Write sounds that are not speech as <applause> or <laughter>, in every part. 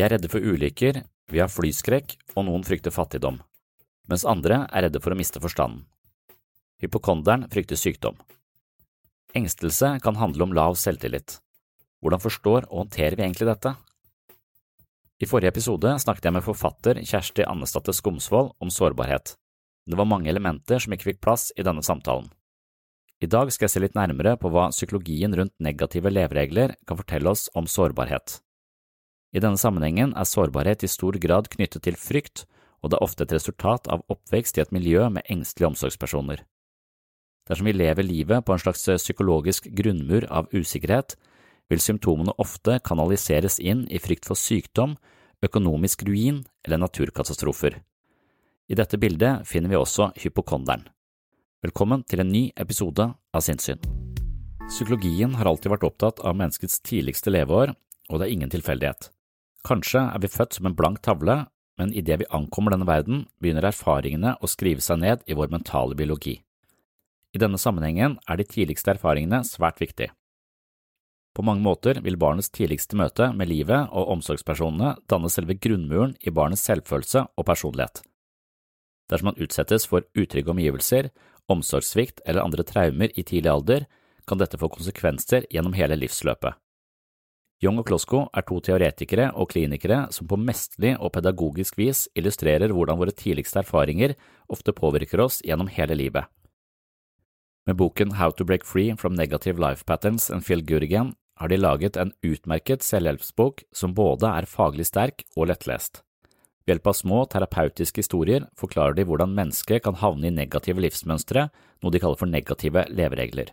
Vi er redde for ulykker, vi har flyskrekk, og noen frykter fattigdom, mens andre er redde for å miste forstanden. Hypokonderen frykter sykdom. Engstelse kan handle om lav selvtillit. Hvordan forstår og håndterer vi egentlig dette? I forrige episode snakket jeg med forfatter Kjersti Annestatte Skomsvold om sårbarhet. Det var mange elementer som ikke fikk plass i denne samtalen. I dag skal jeg se litt nærmere på hva psykologien rundt negative leveregler kan fortelle oss om sårbarhet. I denne sammenhengen er sårbarhet i stor grad knyttet til frykt, og det er ofte et resultat av oppvekst i et miljø med engstelige omsorgspersoner. Dersom vi lever livet på en slags psykologisk grunnmur av usikkerhet, vil symptomene ofte kanaliseres inn i frykt for sykdom, økonomisk ruin eller naturkatastrofer. I dette bildet finner vi også hypokonderen. Velkommen til en ny episode av Sinnssyn. Psykologien har alltid vært opptatt av menneskets tidligste leveår, og det er ingen tilfeldighet. Kanskje er vi født som en blank tavle, men idet vi ankommer denne verden, begynner erfaringene å skrive seg ned i vår mentale biologi. I denne sammenhengen er de tidligste erfaringene svært viktige. På mange måter vil barnets tidligste møte med livet og omsorgspersonene danne selve grunnmuren i barnets selvfølelse og personlighet. Dersom man utsettes for utrygge omgivelser, omsorgssvikt eller andre traumer i tidlig alder, kan dette få konsekvenser gjennom hele livsløpet. Young og Klosko er to teoretikere og klinikere som på mesterlig og pedagogisk vis illustrerer hvordan våre tidligste erfaringer ofte påvirker oss gjennom hele livet. Med boken How to Break Free from Negative Life Patterns and Good Again har de laget en utmerket selvhjelpsbok som både er faglig sterk og lettlest. Ved hjelp av små terapeutiske historier forklarer de hvordan mennesket kan havne i negative livsmønstre, noe de kaller for negative leveregler.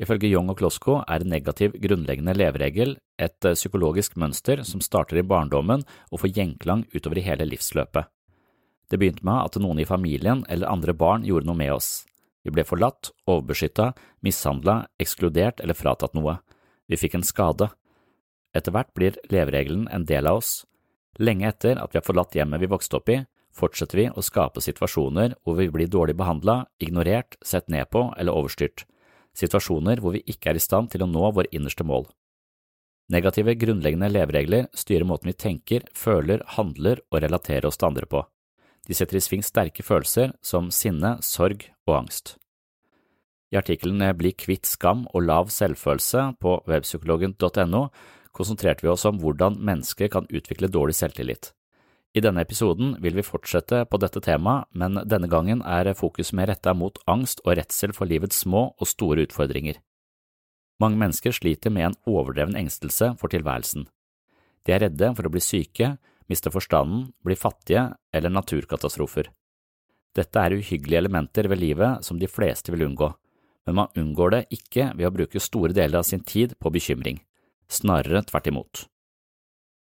Ifølge Young og Klosko er negativ grunnleggende leveregel et eh, psykologisk mønster som starter i barndommen og får gjenklang utover i hele livsløpet. Det begynte med at noen i familien eller andre barn gjorde noe med oss. Vi ble forlatt, overbeskytta, mishandla, ekskludert eller fratatt noe. Vi fikk en skade. Etter hvert blir leveregelen en del av oss. Lenge etter at vi har forlatt hjemmet vi vokste opp i, fortsetter vi å skape situasjoner hvor vi blir dårlig behandla, ignorert, sett ned på eller overstyrt, situasjoner hvor vi ikke er i stand til å nå vår innerste mål. Negative grunnleggende leveregler styrer måten vi tenker, føler, handler og relaterer oss til andre på. De setter i sving sterke følelser som sinne, sorg og angst. I artikkelen Bli kvitt skam og lav selvfølelse på webpsykologen.no konsentrerte vi oss om hvordan mennesker kan utvikle dårlig selvtillit. I denne episoden vil vi fortsette på dette temaet, men denne gangen er fokus mer retta mot angst og redsel for livets små og store utfordringer. Mange mennesker sliter med en overdreven engstelse for tilværelsen. De er redde for å bli syke, miste forstanden, bli fattige eller naturkatastrofer. Dette er uhyggelige elementer ved livet som de fleste vil unngå, men man unngår det ikke ved å bruke store deler av sin tid på bekymring, snarere tvert imot.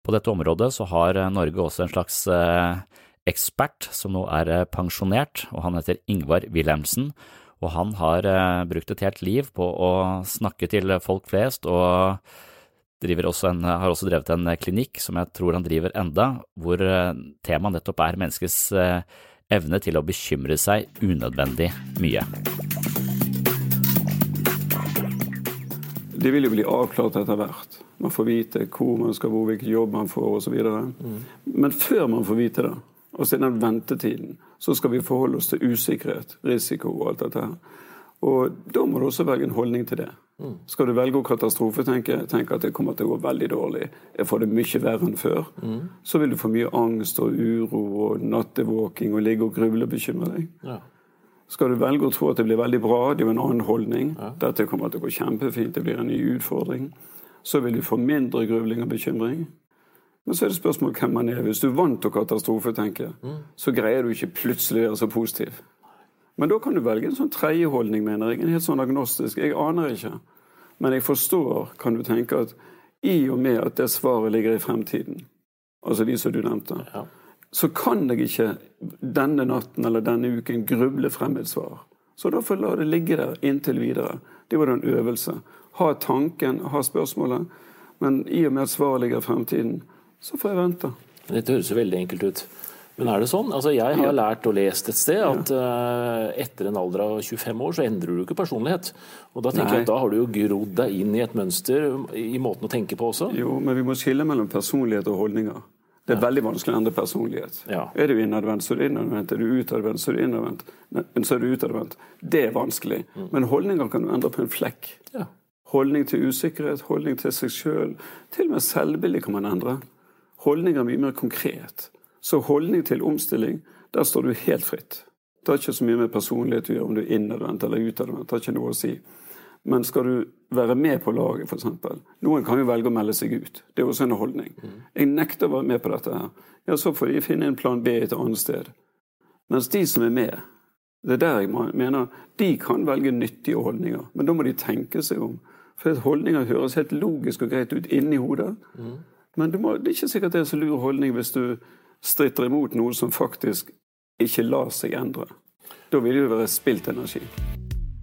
På dette området så har Norge også en slags eh, ekspert som nå er eh, pensjonert, og han heter Ingvar Wilhelmsen, og han har eh, brukt et helt liv på å snakke til folk flest og en, har også drevet en klinikk som jeg tror han driver enda, hvor temaet nettopp er menneskets evne til å bekymre seg unødvendig mye. Det vil jo bli avklart etter hvert. Man får vite hvor man skal bo, hvilken jobb man får osv. Mm. Men før man får vite det, og siden den ventetiden, så skal vi forholde oss til usikkerhet, risiko og alt dette her. Og da må du også velge en holdning til det. Mm. Skal du velge å katastrofetenke, tenke at det kommer til å gå veldig dårlig, jeg får det mye verre enn før, mm. så vil du få mye angst og uro og nattevåking og ligge og gruble og bekymre deg. Ja. Skal du velge å tro at det blir veldig bra, det er jo en annen holdning. Ja. Dette kommer til å gå kjempefint, det blir en ny utfordring. Så vil du få mindre grubling og bekymring. Men så er det spørsmål hvem man er. Hvis du vant til katastrofetenke, mm. så greier du ikke plutselig å være så positiv. Men da kan du velge en sånn tredje holdning, mener jeg. En helt sånn agnostisk. Jeg aner ikke. Men jeg forstår, kan du tenke, at i og med at det svaret ligger i fremtiden, altså de som du nevnte, ja så kan jeg ikke denne natten eller denne uken gruble frem et svar. Så da får jeg la det ligge der inntil videre. Det var en øvelse. Ha tanken, ha spørsmålet. Men i og med at svaret ligger i fremtiden, så får jeg vente. Dette høres jo veldig enkelt ut. Men er det sånn? Altså, jeg har lært og lest et sted at uh, etter en alder av 25 år så endrer du ikke personlighet. Og Da tenker Nei. jeg at da har du jo grodd deg inn i et mønster i måten å tenke på også. Jo, men vi må skille mellom personlighet og holdninger. Det er veldig vanskelig å endre personlighet. Ja. Er du innadvendt, så er du innadvendt. Er du utadvendt, så er du innadvendt. Så er du utadvendt. Det er vanskelig. Mm. Men holdninger kan du endre på en flekk. Ja. Holdning til usikkerhet, holdning til seg sjøl. Til og med selvbildet kan man endre. Holdninger er mye mer konkret. Så holdning til omstilling, der står du helt fritt. Det har ikke så mye med personlighet å gjøre om du er innadvendt eller utadvendt. Det har ikke noe å si. Men skal du være med på laget, f.eks. Noen kan jo velge å melde seg ut. Det er også en holdning. Jeg nekter å være med på dette her. Ja, så får de finne en plan B et annet sted. Mens de som er med, det er der jeg mener, de kan velge nyttige holdninger. Men da må de tenke seg om. For holdninger høres helt logisk og greit ut inni hodet. Men må, det er ikke sikkert det er så lur holdning hvis du stritter imot noe som faktisk ikke lar seg endre. Da vil det jo være spilt energi.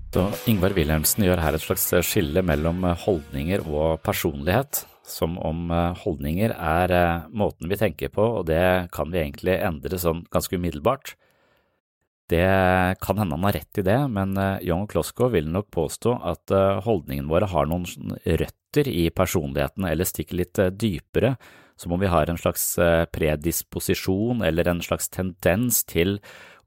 Så Ingvar Wilhelmsen gjør her et slags skille mellom holdninger og personlighet, som om eh, holdninger er eh, måten vi tenker på, og det kan vi egentlig endre sånn ganske umiddelbart. Det kan hende han har rett i det, men eh, Young Klosko vil nok påstå at holdningene våre har noen røtter i personligheten eller stikker litt dypere, som om vi har en slags predisposisjon eller en slags tendens til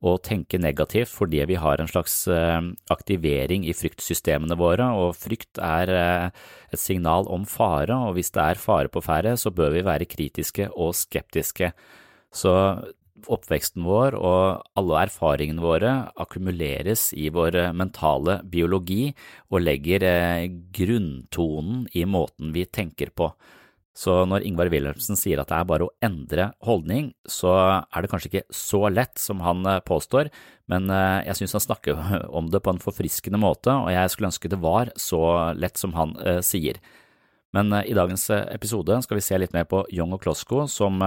å tenke negativt fordi vi har en slags eh, aktivering i fryktsystemene våre, og frykt er eh, et signal om fare, og hvis det er fare på ferde, så bør vi være kritiske og skeptiske. Så oppveksten vår og alle erfaringene våre akkumuleres i vår mentale biologi og legger eh, grunntonen i måten vi tenker på. Så når Ingvar Wilhelmsen sier at det er bare å endre holdning, så er det kanskje ikke så lett som han eh, påstår, men eh, jeg synes han snakker <laughs> om det på en forfriskende måte, og jeg skulle ønske det var så lett som han eh, sier. Men i dagens episode skal vi se litt mer på Young og Klosko, som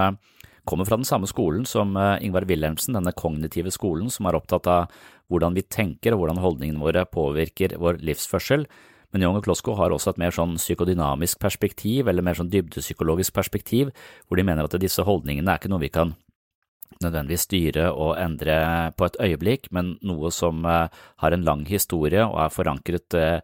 kommer fra den samme skolen som Ingvar Wilhelmsen, denne kognitive skolen som er opptatt av hvordan vi tenker og hvordan holdningene våre påvirker vår livsførsel. Men Young og Klosko har også et mer sånn psykodynamisk perspektiv, eller mer sånn dybdepsykologisk perspektiv, hvor de mener at disse holdningene er ikke noe vi kan nødvendigvis styre og endre på et øyeblikk, men noe som eh, har en lang historie og er forankret eh,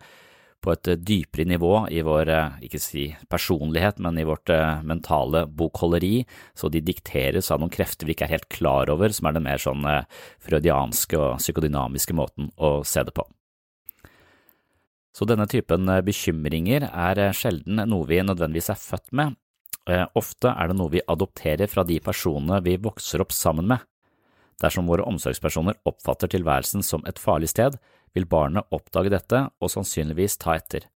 på et dypere nivå i vår, eh, ikke si personlighet, men i vårt mentale bokholderi, så de dikteres av noen krefter vi ikke er helt klar over, som er den mer sånn freudianske og psykodynamiske måten å se det på. Så denne typen eh, bekymringer er eh, sjelden noe vi nødvendigvis er født med, eh, ofte er det noe vi adopterer fra de personene vi vokser opp sammen med. Dersom våre omsorgspersoner oppfatter tilværelsen som et farlig sted, vil barnet oppdage dette og sannsynligvis ta etter.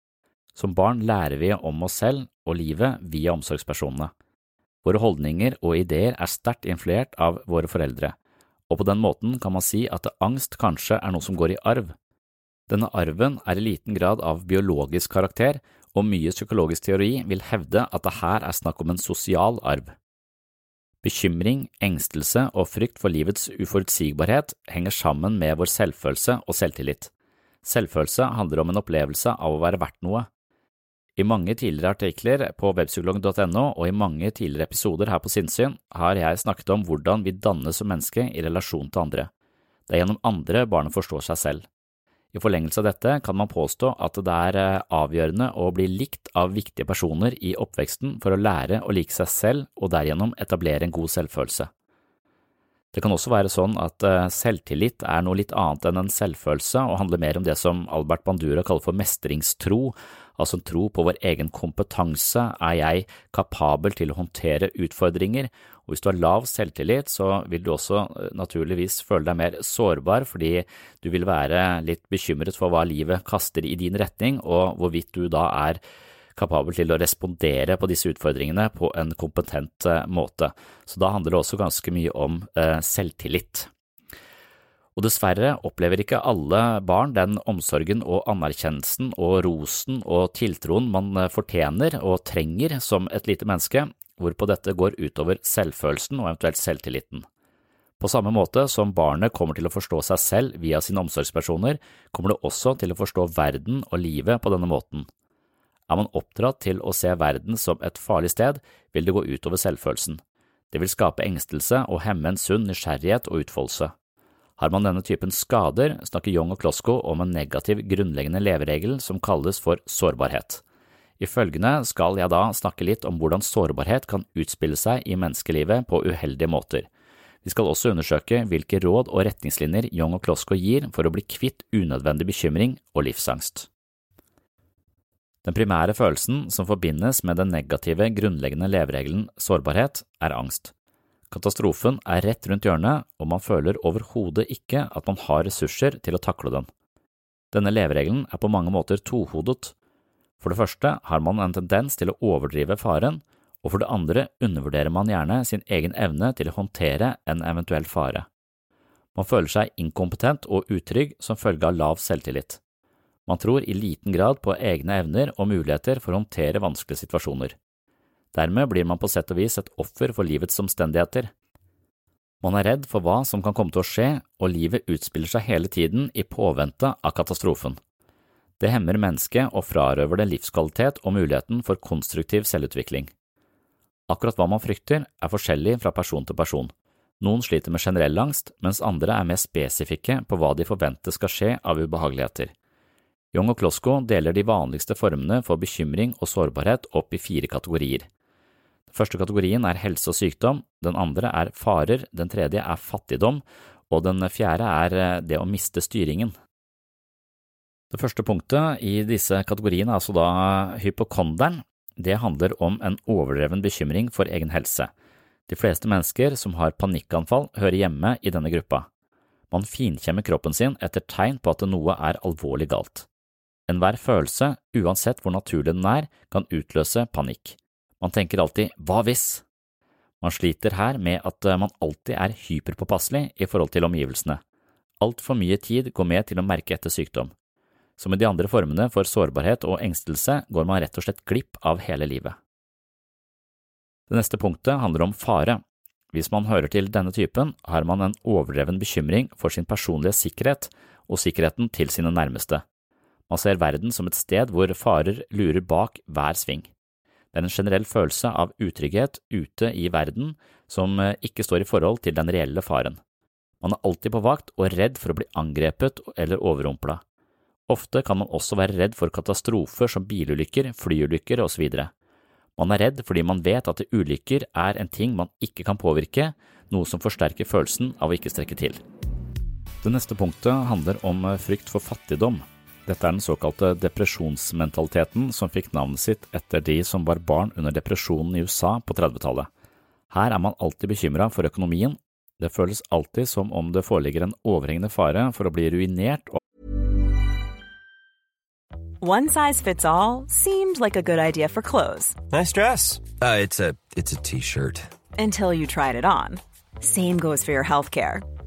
Som barn lærer vi om oss selv og livet via omsorgspersonene. Våre holdninger og ideer er sterkt influert av våre foreldre, og på den måten kan man si at angst kanskje er noe som går i arv. Denne arven er i liten grad av biologisk karakter, og mye psykologisk teori vil hevde at det her er snakk om en sosial arv. Bekymring, engstelse og frykt for livets uforutsigbarhet henger sammen med vår selvfølelse og selvtillit. Selvfølelse handler om en opplevelse av å være verdt noe. I mange tidligere artikler på webpsykolog.no og i mange tidligere episoder her på Sinnsyn har jeg snakket om hvordan vi dannes som menneske i relasjon til andre. Det er gjennom andre barnet forstår seg selv. I forlengelse av dette kan man påstå at det er eh, avgjørende å bli likt av viktige personer i oppveksten for å lære å like seg selv og derigjennom etablere en god selvfølelse. Det kan også være sånn at eh, selvtillit er noe litt annet enn en selvfølelse og handler mer om det som Albert Bandura kaller for mestringstro, altså tro på vår egen kompetanse, er jeg kapabel til å håndtere utfordringer, og hvis du har lav selvtillit, så vil du også eh, naturligvis føle deg mer sårbar fordi du vil være litt bekymret for hva livet kaster i din retning, og hvorvidt du da er kapabel til å respondere på disse utfordringene på en kompetent eh, måte. Så da handler det også ganske mye om eh, selvtillit. Og dessverre opplever ikke alle barn den omsorgen og anerkjennelsen og rosen og tiltroen man eh, fortjener og trenger som et lite menneske, hvorpå dette går utover selvfølelsen og eventuelt selvtilliten. På samme måte som barnet kommer til å forstå seg selv via sine omsorgspersoner, kommer det også til å forstå verden og livet på denne måten. Er man oppdratt til å se verden som et farlig sted, vil det gå utover selvfølelsen. Det vil skape engstelse og hemme en sunn nysgjerrighet og utfoldelse. Har man denne typen skader, snakker Young og Klosko om en negativ grunnleggende leveregel som kalles for sårbarhet. I følgende skal jeg da snakke litt om hvordan sårbarhet kan utspille seg i menneskelivet på uheldige måter. Vi skal også undersøke hvilke råd og retningslinjer Young og Klosko gir for å bli kvitt unødvendig bekymring og livsangst. Den primære følelsen som forbindes med den negative, grunnleggende leveregelen sårbarhet, er angst. Katastrofen er rett rundt hjørnet, og man føler overhodet ikke at man har ressurser til å takle den. Denne leveregelen er på mange måter tohodet. For det første har man en tendens til å overdrive faren, og for det andre undervurderer man gjerne sin egen evne til å håndtere en eventuell fare. Man føler seg inkompetent og utrygg som følge av lav selvtillit. Man tror i liten grad på egne evner og muligheter for å håndtere vanskelige situasjoner. Dermed blir man på sett og vis et offer for livets omstendigheter. Man er redd for hva som kan komme til å skje, og livet utspiller seg hele tiden i påvente av katastrofen. Det hemmer mennesket og frarøver det livskvalitet og muligheten for konstruktiv selvutvikling. Akkurat hva man frykter, er forskjellig fra person til person. Noen sliter med generell angst, mens andre er mer spesifikke på hva de forventer skal skje av ubehageligheter. Young og Klosko deler de vanligste formene for bekymring og sårbarhet opp i fire kategorier. Første kategorien er helse og sykdom, den andre er farer, den tredje er fattigdom, og den fjerde er eh, det å miste styringen. Det første punktet i disse kategoriene er altså da hypokonderen. Det handler om en overdreven bekymring for egen helse. De fleste mennesker som har panikkanfall, hører hjemme i denne gruppa. Man finkjemmer kroppen sin etter tegn på at noe er alvorlig galt. Enhver følelse, uansett hvor naturlig den er, kan utløse panikk. Man tenker alltid hva hvis? Man sliter her med at eh, man alltid er hyperpåpasselig i forhold til omgivelsene. Altfor mye tid går med til å merke etter sykdom. Som i de andre formene for sårbarhet og engstelse går man rett og slett glipp av hele livet. Det neste punktet handler om fare. Hvis man hører til denne typen, har man en overdreven bekymring for sin personlige sikkerhet og sikkerheten til sine nærmeste. Man ser verden som et sted hvor farer lurer bak hver sving. Det er en generell følelse av utrygghet ute i verden som eh, ikke står i forhold til den reelle faren. Man er alltid på vakt og redd for å bli angrepet eller overrumpla. Ofte kan man også være redd for katastrofer som bilulykker, flyulykker osv. Man er redd fordi man vet at ulykker er en ting man ikke kan påvirke, noe som forsterker følelsen av å ikke strekke til. Det neste punktet handler om eh, frykt for fattigdom. Dette er den såkalte depresjonsmentaliteten som fikk navnet sitt etter de som var barn under depresjonen i USA på 30-tallet. Her er man alltid bekymra for økonomien. Det føles alltid som om det foreligger en overhengende fare for å bli ruinert One size fits all seemed like a good idea for clothes Nice dress. Uh, it's a it's a t-shirt. until you tried it on. Same goes for your healthcare.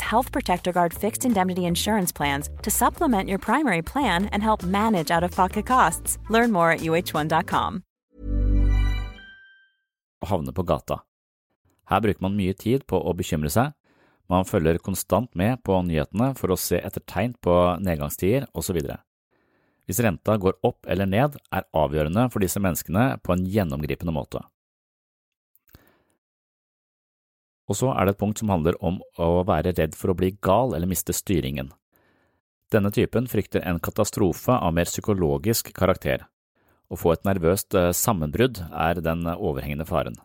Health Protector Guard fixed indemnity insurance plans to supplement your primary plan and help manage out of pocket costs. Learn more at uh1.com. havne på gata. Her bruker man mye tid på å bekymre seg, man følger konstant med på nyhetene for å se etter tegn på nedgangstider osv. Hvis renta går opp eller ned, er avgjørende for disse menneskene på en gjennomgripende måte. Og så er det et punkt som handler om å være redd for å bli gal eller miste styringen. Denne typen frykter en katastrofe av mer psykologisk karakter. Å få et nervøst eh, sammenbrudd er den overhengende faren.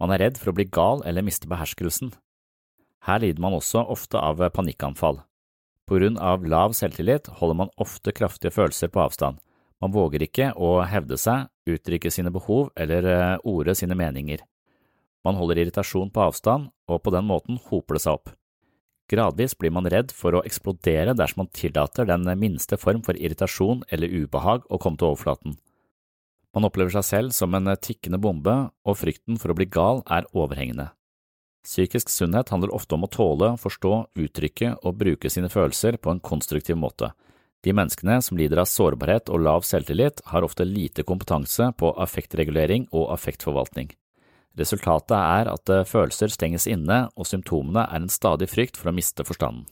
Man er redd for å bli gal eller miste beherskelsen. Her lider man også ofte av panikkanfall. På grunn av lav selvtillit holder man ofte kraftige følelser på avstand. Man våger ikke å hevde seg, uttrykke sine behov eller eh, orde sine meninger. Man holder irritasjon på avstand, og på den måten hoper det seg opp. Gradvis blir man redd for å eksplodere dersom man tillater den minste form for irritasjon eller ubehag å komme til overflaten. Man opplever seg selv som en tikkende bombe, og frykten for å bli gal er overhengende. Psykisk sunnhet handler ofte om å tåle, forstå, uttrykke og bruke sine følelser på en konstruktiv måte. De menneskene som lider av sårbarhet og lav selvtillit, har ofte lite kompetanse på affektregulering og affektforvaltning. Resultatet er at følelser stenges inne, og symptomene er en stadig frykt for å miste forstanden.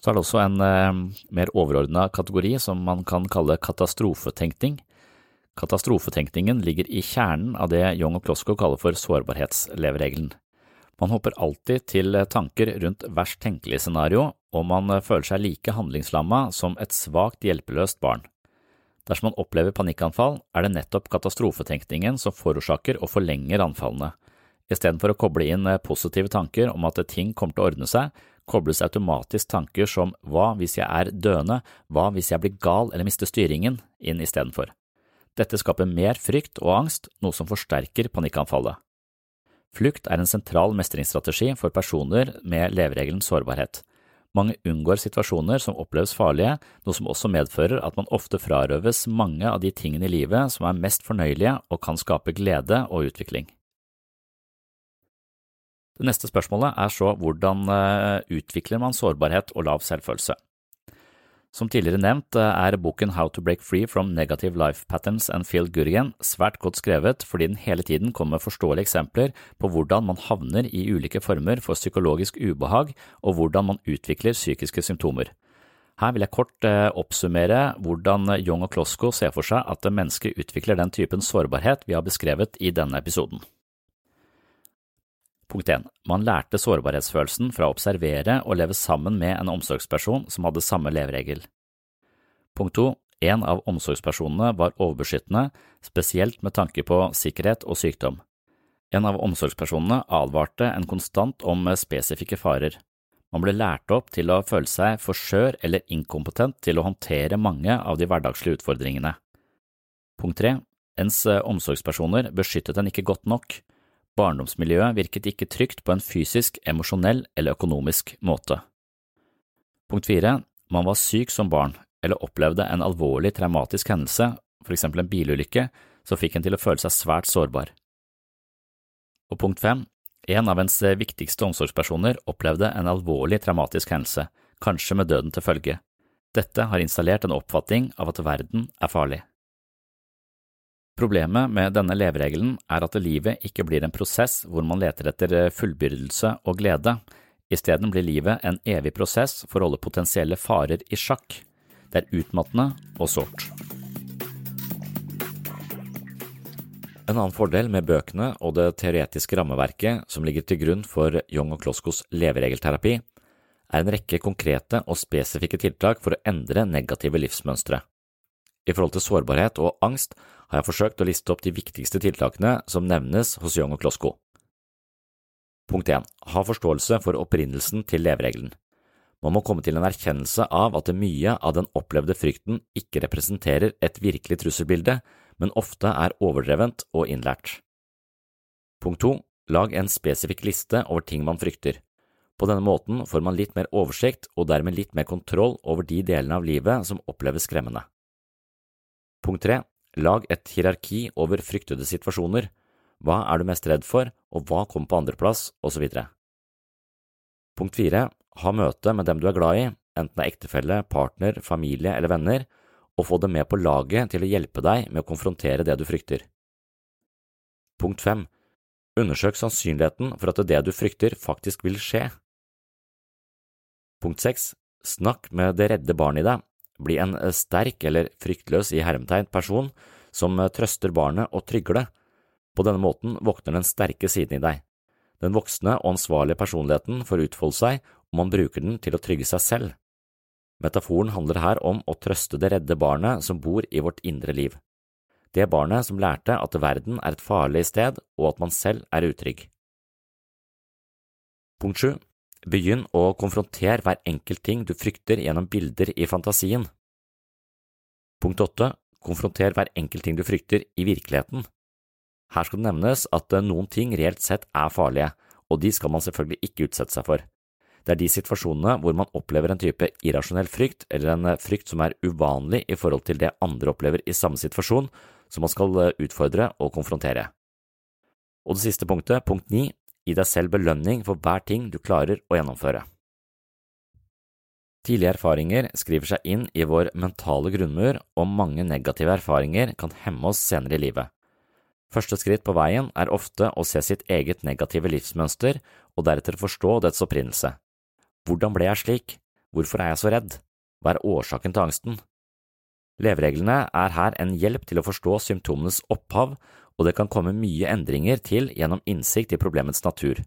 Så er det også en eh, mer overordna kategori som man kan kalle katastrofetenkning. Katastrofetenkningen ligger i kjernen av det Young og Klosko kaller for sårbarhetsleveregelen. Man hopper alltid til tanker rundt verst tenkelig scenario, og man føler seg like handlingslamma som et svakt hjelpeløst barn. Dersom man opplever panikkanfall, er det nettopp katastrofetenkningen som forårsaker og forlenger anfallene. Istedenfor å koble inn positive tanker om at ting kommer til å ordne seg, kobles automatisk tanker som hva hvis jeg er døende, hva hvis jeg blir gal eller mister styringen, inn istedenfor. Dette skaper mer frykt og angst, noe som forsterker panikkanfallet. Flukt er en sentral mestringsstrategi for personer med leveregelens sårbarhet. Mange unngår situasjoner som oppleves farlige, noe som også medfører at man ofte frarøves mange av de tingene i livet som er mest fornøyelige og kan skape glede og utvikling. Det neste spørsmålet er så hvordan eh, utvikler man sårbarhet og lav selvfølelse? Som tidligere nevnt eh, er boken How to Break Free from Negative Life Patterns and Feel Good Again svært godt skrevet fordi den hele tiden kommer med forståelige eksempler på hvordan man havner i ulike former for psykologisk ubehag og hvordan man utvikler psykiske symptomer. Her vil jeg kort eh, oppsummere hvordan Young og Klosko ser for seg at mennesker utvikler den typen sårbarhet vi har beskrevet i denne episoden. Punkt 1. Man lærte sårbarhetsfølelsen fra å observere og leve sammen med en omsorgsperson som hadde samme leveregel. Punkt 2. En av omsorgspersonene var overbeskyttende, spesielt med tanke på sikkerhet og sykdom. En av omsorgspersonene advarte en konstant om spesifikke farer. Man ble lært opp til å føle seg for skjør eller inkompetent til å håndtere mange av de hverdagslige utfordringene. Punkt 3. Ens omsorgspersoner beskyttet en ikke godt nok. Barndomsmiljøet virket ikke trygt på en fysisk, emosjonell eller økonomisk måte. Punkt fire, man var syk som barn eller opplevde en alvorlig traumatisk hendelse, for eksempel en bilulykke, som fikk en til å føle seg svært sårbar. Og punkt fem, en av ens viktigste omsorgspersoner opplevde en alvorlig traumatisk hendelse, kanskje med døden til følge. Dette har installert en oppfatning av at verden er farlig. Problemet med denne leveregelen er at livet ikke blir en prosess hvor man leter etter fullbyrdelse og glede, isteden blir livet en evig prosess for å holde potensielle farer i sjakk. Det er utmattende og sårt. En annen fordel med bøkene og det teoretiske rammeverket som ligger til grunn for Young og Kloskos leveregelterapi, er en rekke konkrete og spesifikke tiltak for å endre negative livsmønstre. I forhold til sårbarhet og angst har jeg forsøkt å liste opp de viktigste tiltakene som nevnes hos Young og Klosko. Punkt 1. Ha forståelse for opprinnelsen til leveregelen. Man må komme til en erkjennelse av at mye av den opplevde frykten ikke representerer et virkelig trusselbilde, men ofte er overdrevent og innlært. Punkt 2. Lag en spesifikk liste over ting man frykter. På denne måten får man litt mer oversikt og dermed litt mer kontroll over de delene av livet som oppleves skremmende. Punkt 3. Lag et hierarki over fryktede situasjoner. Hva er du mest redd for, og hva kommer på andreplass, osv. Punkt 4. Ha møte med dem du er glad i, enten det er ektefelle, partner, familie eller venner, og få dem med på laget til å hjelpe deg med å konfrontere det du frykter. Punkt 5. Undersøk sannsynligheten for at det du frykter faktisk vil skje. Punkt 6. Snakk med det redde barnet i deg bli en eh, sterk eller fryktløs i hermetegn person som eh, trøster barnet og trygger det. På denne måten våkner den sterke siden i deg. Den voksne og ansvarlige personligheten får utfolde seg om man bruker den til å trygge seg selv. Metaforen handler her om å trøste det redde barnet som bor i vårt indre liv. Det barnet som lærte at verden er et farlig sted og at man selv er utrygg. Punkt 7. Begynn å konfrontere hver enkelt ting du frykter gjennom bilder i fantasien. Punkt 8. Konfronter hver enkelt ting du frykter i virkeligheten. Her skal det nevnes at eh, noen ting reelt sett er farlige, og de skal man selvfølgelig ikke utsette seg for. Det er de situasjonene hvor man opplever en type irrasjonell frykt eller en eh, frykt som er uvanlig i forhold til det andre opplever i samme situasjon, som man skal eh, utfordre og konfrontere. Og det siste punktet, punkt 9, Gi deg selv belønning for hver ting du klarer å gjennomføre. Tidlige erfaringer skriver seg inn i vår mentale grunnmur, og mange negative erfaringer kan hemme oss senere i livet. Første skritt på veien er ofte å se sitt eget negative livsmønster og deretter forstå dets opprinnelse. Hvordan ble jeg slik? Hvorfor er jeg så redd? Hva er årsaken til angsten? Levereglene er her en hjelp til å forstå symptomenes opphav og det kan komme mye endringer til gjennom innsikt i problemets natur.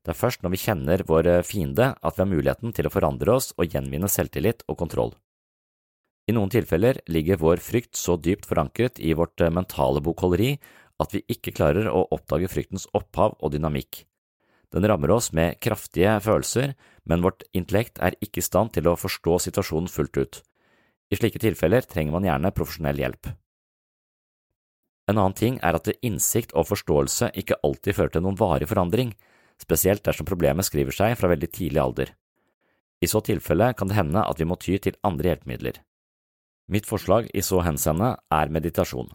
Det er først når vi kjenner vår fiende at vi har muligheten til å forandre oss og gjenvinne selvtillit og kontroll. I noen tilfeller ligger vår frykt så dypt forankret i vårt mentale bokholderi at vi ikke klarer å oppdage fryktens opphav og dynamikk. Den rammer oss med kraftige følelser, men vårt intellekt er ikke i stand til å forstå situasjonen fullt ut. I slike tilfeller trenger man gjerne profesjonell hjelp. En annen ting er at innsikt og forståelse ikke alltid fører til noen varig forandring, spesielt dersom problemet skriver seg fra veldig tidlig alder. I så tilfelle kan det hende at vi må ty til andre hjelpemidler. Mitt forslag i så henseende er meditasjon.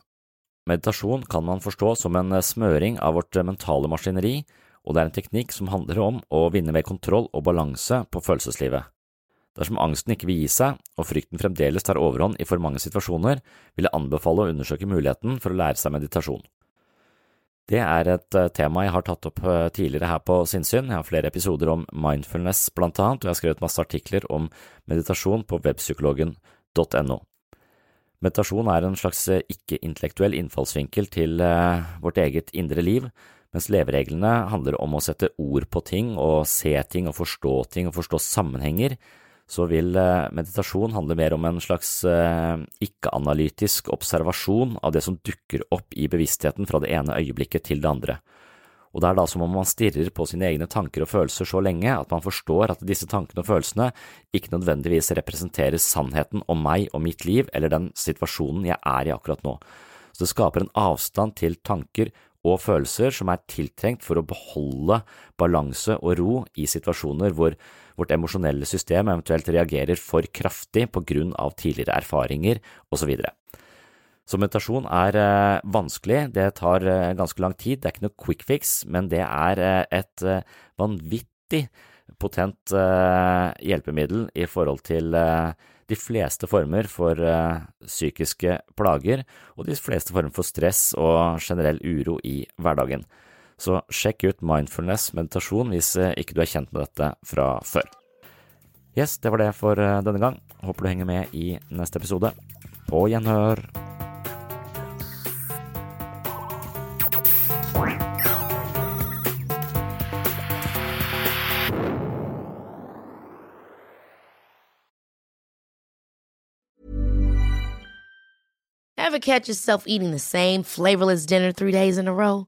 Meditasjon kan man forstå som en smøring av vårt mentale maskineri, og det er en teknikk som handler om å vinne mer kontroll og balanse på følelseslivet. Dersom angsten ikke vil gi seg, og frykten fremdeles tar overhånd i for mange situasjoner, vil jeg anbefale å undersøke muligheten for å lære seg meditasjon. Det er et eh, tema jeg har tatt opp eh, tidligere her på Sinnsyn. Jeg har flere episoder om mindfulness blant annet, og jeg har skrevet masse artikler om meditasjon på webpsykologen.no. Meditasjon er en slags eh, ikke-intellektuell innfallsvinkel til vårt eget indre liv, mens levereglene handler om å sette ord på ting og se ting og forstå ting og forstå sammenhenger, så vil eh, meditasjon handle mer om en slags eh, ikke-analytisk observasjon av det som dukker opp i bevisstheten fra det ene øyeblikket til det andre. Og det er da som om man stirrer på sine egne tanker og følelser så lenge at man forstår at disse tankene og følelsene ikke nødvendigvis representerer sannheten om meg og mitt liv eller den situasjonen jeg er i akkurat nå. Så det skaper en avstand til tanker og følelser som er tiltrengt for å beholde balanse og ro i situasjoner hvor vårt emosjonelle system eventuelt reagerer for kraftig på grunn av tidligere erfaringer osv. Så meditasjon er eh, vanskelig, det tar eh, ganske lang tid, det er ikke noe quick fix, men det er eh, et vanvittig potent hjelpemiddel i forhold til de fleste former for psykiske plager og de fleste former for stress og generell uro i hverdagen. Så sjekk ut mindfulness meditasjon hvis uh, ikke du er kjent med dette fra før. Yes, det var det for uh, denne gang. Håper du henger med i neste episode. På gjenhør. Ever catch yourself eating the same flavorless dinner three days in a row?